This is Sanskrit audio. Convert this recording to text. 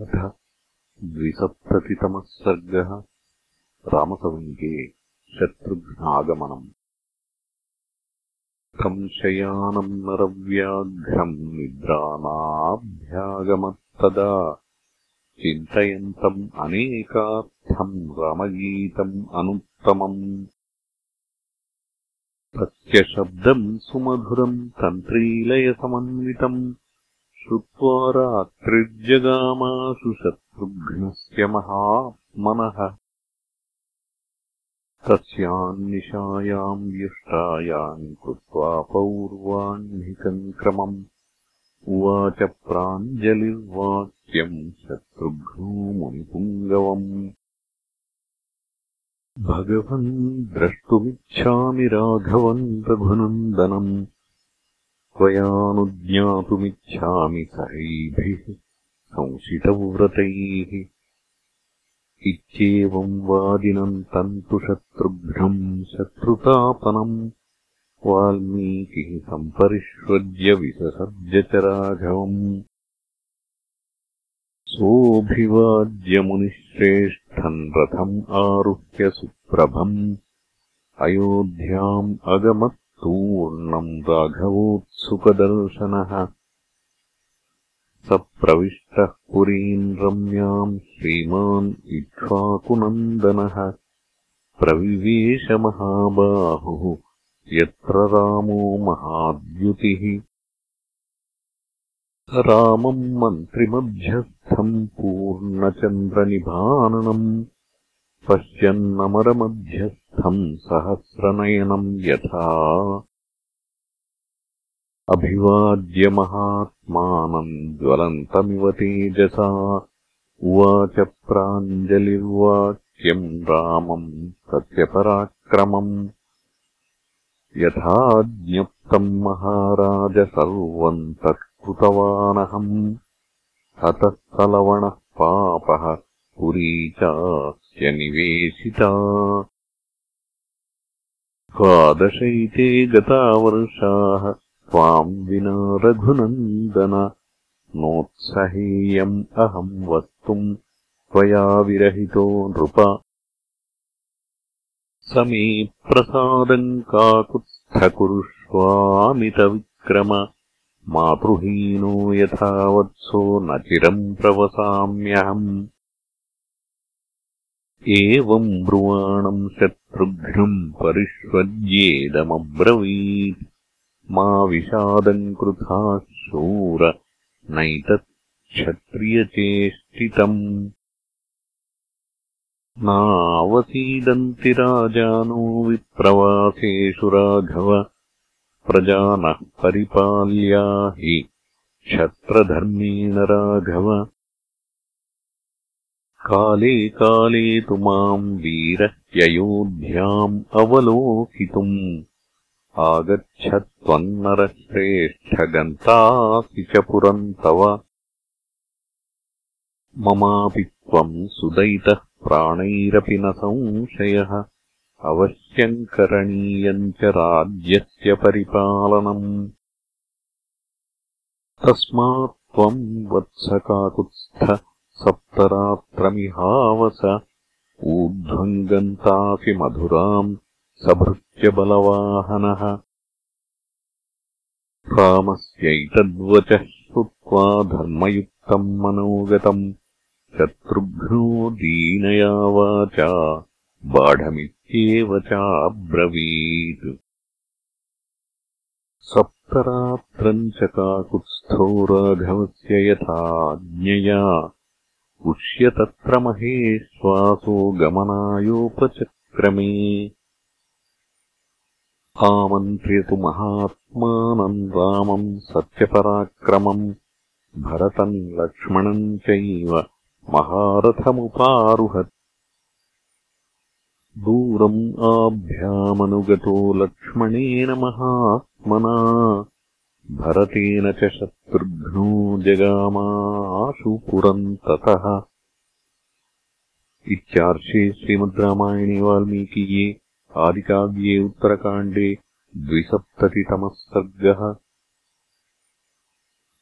द्विसप्ततितमः सर्गः रामसविङ्के शत्रुघ्नागमनम्। शयानम् नरव्याघ्रम् निद्रानाभ्यागमत्तदा चिन्तयन्तम् अनेकार्थम् रामगीतम् अनुत्तमम्। तस्य शब्दम् सुमधुरम् तन्त्रीलयसमन्वितम् श्रुत्वा रात्रिर्जगामासु शत्रुघ्नस्य महात्मनः। तस्यान्निशायाम् व्युष्टायाम् कृत्वा पौर्वाह्निकम् क्रमम्। उवाच प्राञ्जलिर्वाक्यम् शत्रुघ्नो मुनिपुङ्गवम्। भगवन् द्रष्टुमिच्छामि राघवन् रघुनन्दनम् त्वयानुज्ञातुमिच्छामि सहैभिः संशितव्रतैः। इत्येवम् वादिनम् तन्तु शत्रुघ्नम् शत्रुतापनम्। वाल्मीकिः सम्परिष्वज्य विससर्ज च राघवम् सोऽभिवाज्यमुनिश्रेष्ठम् रथम् आरुह्य सुप्रभम्। अयोध्याम् अगमत् तूर्णम् राघवोत्सुकदर्शनः स प्रविष्टः पुरीम् रम्याम् श्रीमान् इक्ष्वाकुनन्दनः। प्रविवेशमहाबाहुः यत्र रामो महाद्युतिः। रामम् मन्त्रिमध्यस्थम् पूर्णचन्द्रनिभाननम् पश्यन्नमरमध्यस्थम् सहस्रनयनम् यथा अभिवाद्यमहात्मानम् ज्वलन्तमिव तेजसा। उवाच प्राञ्जलिर्वाक्यम् रामम् सत्यपराक्रमम्। यथा ज्ञप्तम् महाराज सर्वम् तत्कृतवानहम्। हतः सलवणः पापः पुरी चास्य निवेशिता द्वादशैते गतावर्षाः। त्वाम् विना रघुनन्दन। नोत्सहेयम् अहम् वक्तुम् त्वया विरहितो नृप। स मे प्रसादम् काकुत्स्थकुरुष्वामितविक्रम। मातृहीनो यथा वत्सो न चिरम् प्रवसाम्यहम् एवम् ब्रुवाणम् शत्रुघ्नम् परिष्वज्येदमब्रवीत्। मा विषादम् कृथा शूर नैतत्क्षत्रियचेष्टितम् नावसीदन्ति राजानो विप्रवासेषु राघव प्रजानः परिपाल्या हि क्षत्रधर्मेण राघव काले काले तु माम् वीरह्ययोध्याम् अवलोकितुम्। आगच्छत्वम् नरश्रेष्ठगन्तासि च पुरम् तव ममापि त्वम् सुदयितः प्राणैरपि न संशयः। अवश्यम् करणीयम् च राज्यस्य परिपालनम्। तस्मात् त्वम् वत्सकाकुत्स्थ सप्तरात्रमिहावस ऊर्ध्वम् गन्तासि मधुराम् सभृत्यबलवाहनः। रामस्यैतद्वचः श्रुत्वा धर्मयुक्तम् मनोगतम् शत्रुघ्नो दीनया वाचा बाढमित्येव चाब्रवीत्। सप्तरात्रम् च काकुत्स्थो राघवस्य यथाज्ञया उष्य तत्र महेश्वासो गमनायोपचक्रमे आमन्त्र्यतु महात्मानम् रामम् सत्यपराक्रमम् भरतम् लक्ष्मणम् चैव महारथमुपारुहत्। दूरम् आभ्यामनुगतो लक्ष्मणेन महात्मना भरतेन च शत्रुघ्नो जगामाशु पुरम् ततः। इत्यार्षे श्रीमद् रामायणे वाल्मीकीये आदिकाव्ये उत्तरकाण्डे द्विसप्ततितमः सर्गः